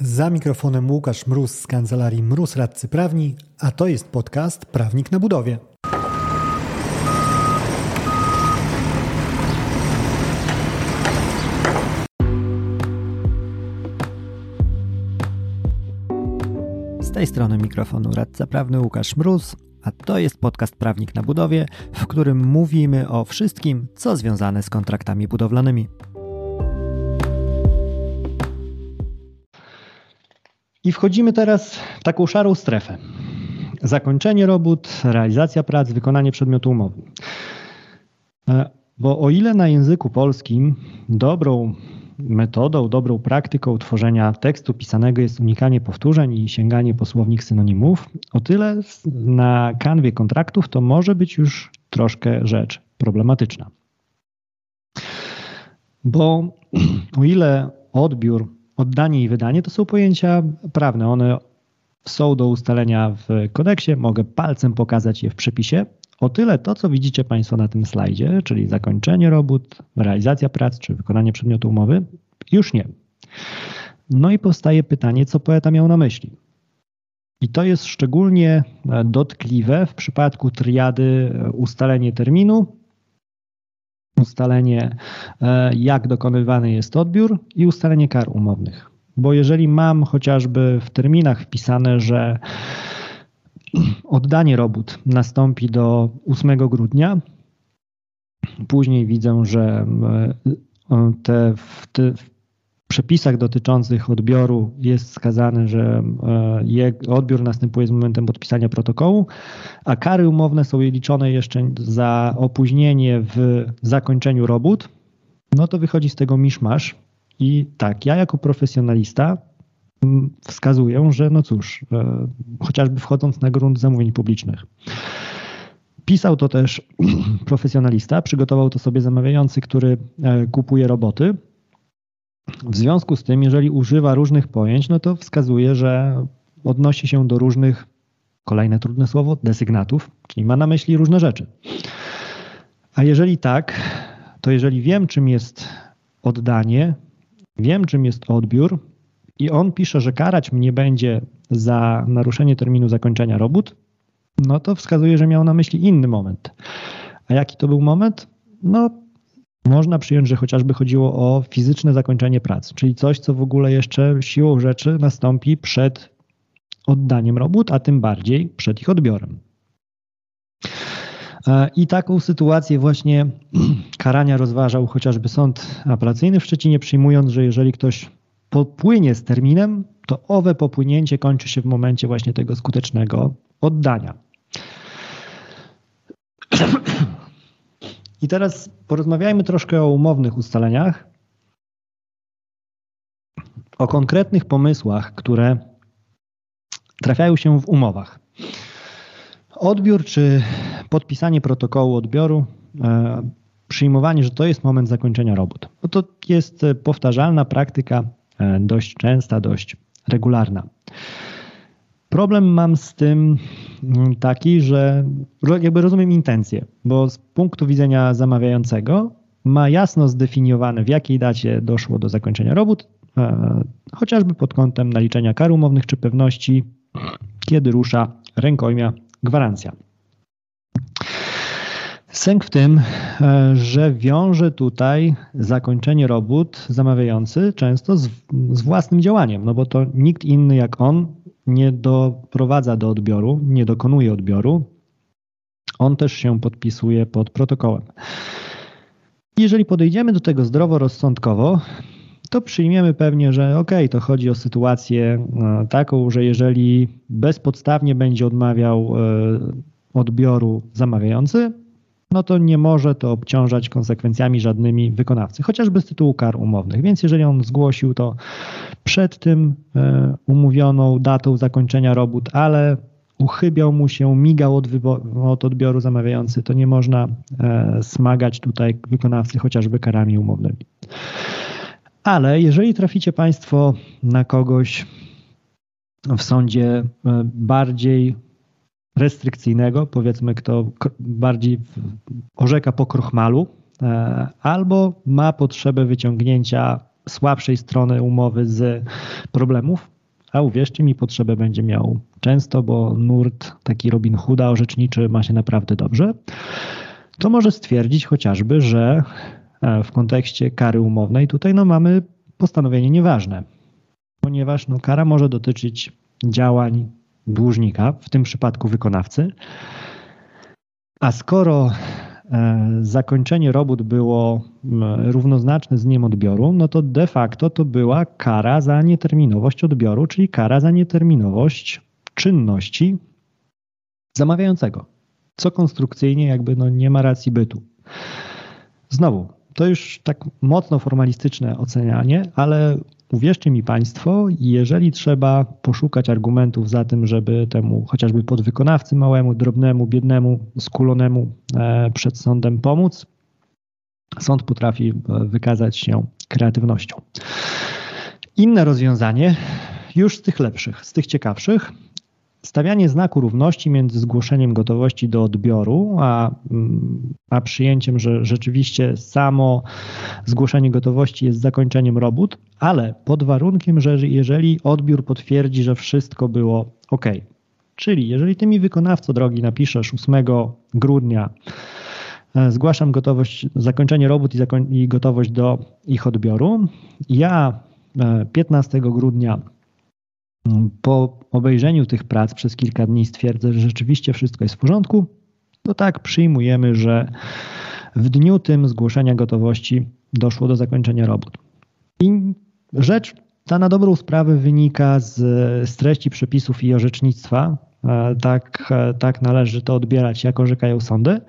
Za mikrofonem Łukasz Mróz z kancelarii Mróz Radcy Prawni, a to jest podcast Prawnik na Budowie. Z tej strony mikrofonu radca prawny Łukasz Mróz, a to jest podcast Prawnik na Budowie, w którym mówimy o wszystkim, co związane z kontraktami budowlanymi. I wchodzimy teraz w taką szarą strefę. Zakończenie robót, realizacja prac, wykonanie przedmiotu umowy. E, bo o ile na języku polskim dobrą metodą, dobrą praktyką tworzenia tekstu pisanego jest unikanie powtórzeń i sięganie po słownik synonimów, o tyle na kanwie kontraktów to może być już troszkę rzecz problematyczna. Bo o ile odbiór Oddanie i wydanie to są pojęcia prawne. One są do ustalenia w kodeksie. Mogę palcem pokazać je w przepisie. O tyle to, co widzicie Państwo na tym slajdzie, czyli zakończenie robót, realizacja prac czy wykonanie przedmiotu umowy, już nie. No i powstaje pytanie, co poeta miał na myśli. I to jest szczególnie dotkliwe w przypadku triady ustalenie terminu, ustalenie, e, jak dokonywany jest odbiór i ustalenie kar umownych. Bo jeżeli mam chociażby w terminach wpisane, że oddanie robót nastąpi do 8 grudnia, później widzę, że e, te, te przepisach dotyczących odbioru jest wskazane, że e, odbiór następuje z momentem podpisania protokołu, a kary umowne są liczone jeszcze za opóźnienie w zakończeniu robót, no to wychodzi z tego miszmasz. I tak, ja jako profesjonalista wskazuję, że no cóż, e, chociażby wchodząc na grunt zamówień publicznych. Pisał to też profesjonalista, przygotował to sobie zamawiający, który e, kupuje roboty w związku z tym, jeżeli używa różnych pojęć, no to wskazuje, że odnosi się do różnych, kolejne trudne słowo, desygnatów, czyli ma na myśli różne rzeczy. A jeżeli tak, to jeżeli wiem, czym jest oddanie, wiem, czym jest odbiór, i on pisze, że karać mnie będzie za naruszenie terminu zakończenia robót, no to wskazuje, że miał na myśli inny moment. A jaki to był moment? No, można przyjąć, że chociażby chodziło o fizyczne zakończenie pracy, czyli coś, co w ogóle jeszcze siłą rzeczy nastąpi przed oddaniem robót, a tym bardziej przed ich odbiorem. E, I taką sytuację właśnie karania rozważał chociażby sąd apelacyjny w Szczecinie, przyjmując, że jeżeli ktoś popłynie z terminem, to owe popłynięcie kończy się w momencie właśnie tego skutecznego oddania. I teraz porozmawiajmy troszkę o umownych ustaleniach, o konkretnych pomysłach, które trafiają się w umowach. Odbiór czy podpisanie protokołu odbioru, e, przyjmowanie, że to jest moment zakończenia robót. No to jest powtarzalna praktyka, e, dość częsta, dość regularna. Problem mam z tym mm, taki, że jakby rozumiem intencje, bo z punktu widzenia zamawiającego ma jasno zdefiniowane, w jakiej dacie doszło do zakończenia robót, e, chociażby pod kątem naliczenia kar umownych czy pewności, kiedy rusza rękojmia gwarancja. Sęk w tym, e, że wiąże tutaj zakończenie robót zamawiający często z, z, własnym działaniem, no bo to nikt inny jak on nie doprowadza do odbioru, nie dokonuje odbioru, on też się podpisuje pod protokołem. Jeżeli podejdziemy do tego zdroworozsądkowo, to przyjmiemy pewnie, że ok, to chodzi o sytuację e, taką, że jeżeli bezpodstawnie będzie odmawiał e, odbioru zamawiający, no to nie może to obciążać konsekwencjami żadnymi wykonawcy, chociażby z tytułu kar umownych. Więc jeżeli on zgłosił to przed tym e, umówioną datą zakończenia robót, ale uchybiał mu się, migał od, od odbioru zamawiający, to nie można e, smagać tutaj wykonawcy chociażby karami umownymi. Ale jeżeli traficie Państwo na kogoś w sądzie e, bardziej restrykcyjnego, powiedzmy kto bardziej orzeka po krochmalu, e, albo ma potrzebę wyciągnięcia słabszej strony umowy z problemów, a uwierzcie mi, potrzebę będzie miał często, bo nurt taki Robin Hooda orzeczniczy ma się naprawdę dobrze, to może stwierdzić chociażby, że e, w kontekście kary umownej tutaj no, mamy postanowienie nieważne, ponieważ no, kara może dotyczyć działań dłużnika, w tym przypadku wykonawcy, a skoro e, zakończenie robót było równoznaczne z dniem odbioru, no to de facto to była kara za nieterminowość odbioru, czyli kara za nieterminowość czynności zamawiającego, co konstrukcyjnie jakby no nie ma racji bytu. Znowu, to już tak mocno formalistyczne ocenianie, ale uwierzcie mi Państwo, jeżeli trzeba poszukać argumentów za tym, żeby temu chociażby podwykonawcy małemu, drobnemu, biednemu, skulonemu e, przed sądem pomóc, sąd potrafi e, wykazać się kreatywnością. Inne rozwiązanie, już z tych lepszych, z tych ciekawszych, Stawianie znaku równości między zgłoszeniem gotowości do odbioru, a, mm, a przyjęciem, że rzeczywiście samo zgłoszenie gotowości jest zakończeniem robót, ale pod warunkiem, że jeżeli odbiór potwierdzi, że wszystko było ok. Czyli jeżeli ty mi wykonawco drogi napiszesz 8 grudnia e, zgłaszam gotowość, zakończenie robót i, zakoń, i gotowość do ich odbioru, ja 15 e, grudnia po obejrzeniu tych prac przez kilka dni stwierdzę, że rzeczywiście wszystko jest w porządku, to tak przyjmujemy, że w dniu tym zgłoszenia gotowości doszło do zakończenia robót. I rzecz ta na dobrą sprawę wynika z, z treści przepisów i orzecznictwa. E, tak, e, tak należy to odbierać, jak orzekają sądy,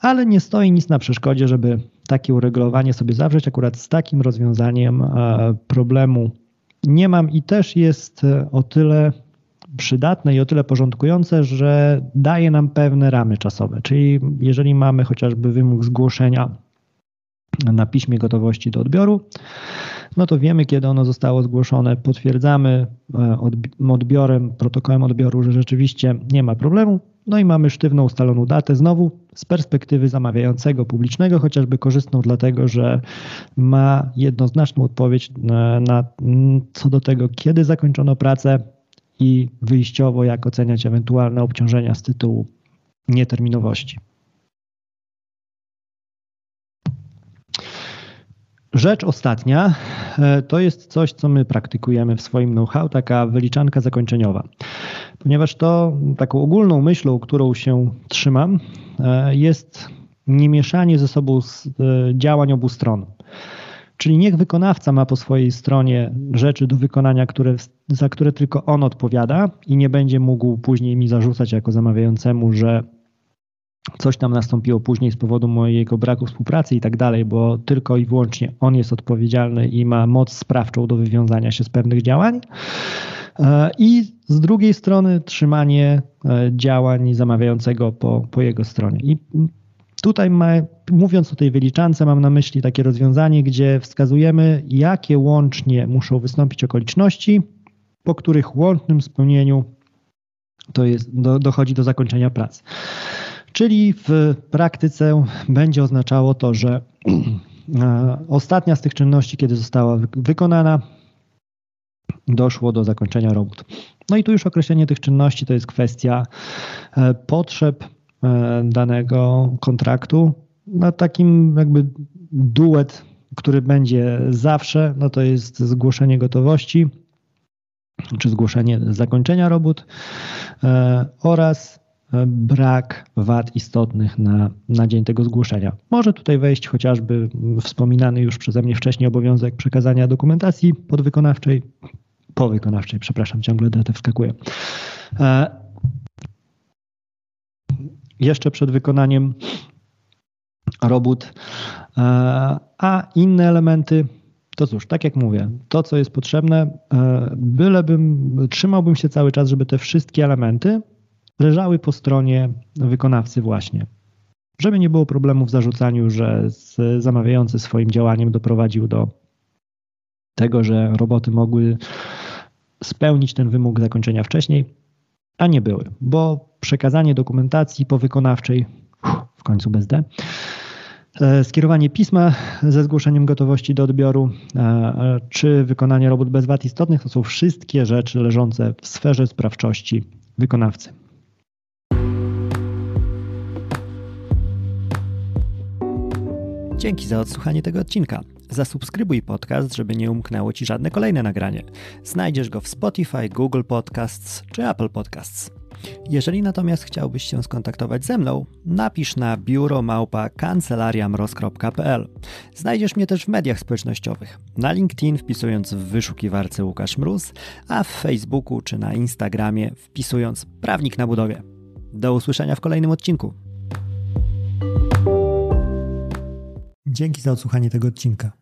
ale nie stoi nic na przeszkodzie, żeby takie uregulowanie sobie zawrzeć akurat z takim rozwiązaniem e, problemu nie mam i też jest e, o tyle przydatne i o tyle porządkujące, że daje nam pewne ramy czasowe. Czyli jeżeli mamy chociażby wymóg zgłoszenia na piśmie gotowości do odbioru, no to wiemy, kiedy ono zostało zgłoszone, potwierdzamy e, odbiorem, protokołem odbioru, że rzeczywiście nie ma problemu, no i mamy sztywną ustaloną datę, znowu z perspektywy zamawiającego publicznego, chociażby korzystną dlatego, że ma jednoznaczną odpowiedź na, na, co do tego, kiedy zakończono pracę i wyjściowo jak oceniać ewentualne obciążenia z tytułu nieterminowości. Rzecz ostatnia e, to jest coś, co my praktykujemy w swoim know-how, taka wyliczanka zakończeniowa. Ponieważ to taką ogólną myślą, którą się trzymam, e, jest nie mieszanie ze sobą e, działań obu stron. Czyli niech wykonawca ma po swojej stronie rzeczy do wykonania, które, za które tylko on odpowiada i nie będzie mógł później mi zarzucać jako zamawiającemu, że coś tam nastąpiło później z powodu mojego braku współpracy i tak dalej, bo tylko i wyłącznie on jest odpowiedzialny i ma moc sprawczą do wywiązania się z pewnych działań. E, I z drugiej strony trzymanie e, działań zamawiającego po, po jego stronie. I tutaj ma, mówiąc o tej wyliczance, mam na myśli takie rozwiązanie, gdzie wskazujemy, jakie łącznie muszą wystąpić okoliczności, po których łącznym spełnieniu to jest, do, dochodzi do zakończenia pracy. Czyli w praktyce będzie oznaczało to, że e, ostatnia z tych czynności, kiedy została wykonana, doszło do zakończenia robót. No i tu już określenie tych czynności to jest kwestia e, potrzeb e, danego kontraktu. No takim jakby duet, który będzie zawsze, no to jest zgłoszenie gotowości czy zgłoszenie zakończenia robót oraz brak wad istotnych na, na dzień tego zgłoszenia. Może tutaj wejść chociażby wspominany już przeze mnie wcześniej obowiązek przekazania dokumentacji podwykonawczej, powykonawczej, przepraszam, ciągle DT wskakuje. E, jeszcze przed wykonaniem robót, e, a inne elementy to cóż, tak jak mówię, to co jest potrzebne, e, bylebym, trzymałbym się cały czas, żeby te wszystkie elementy leżały po stronie wykonawcy właśnie. Żeby nie było problemu w zarzucaniu, że zamawiający swoim działaniem doprowadził do tego, że roboty mogły spełnić ten wymóg zakończenia wcześniej, a nie były, bo przekazanie dokumentacji powykonawczej, w końcu bez D, E, skierowanie pisma ze zgłoszeniem gotowości do odbioru, e, czy wykonanie robót bez wad istotnych to są wszystkie rzeczy leżące w sferze sprawczości wykonawcy. Dzięki za odsłuchanie tego odcinka. Zasubskrybuj podcast, żeby nie umknęło Ci żadne kolejne nagranie. Znajdziesz go w Spotify, Google Podcasts czy Apple Podcasts. Jeżeli natomiast chciałbyś się skontaktować ze mną, napisz na biuromałpa kancelariamroz.pl. Znajdziesz mnie też w mediach społecznościowych. Na LinkedIn wpisując w wyszukiwarce Łukasz Mróz, a w Facebooku czy na Instagramie wpisując Prawnik na budowie. Do usłyszenia w kolejnym odcinku. Dzięki za odsłuchanie tego odcinka.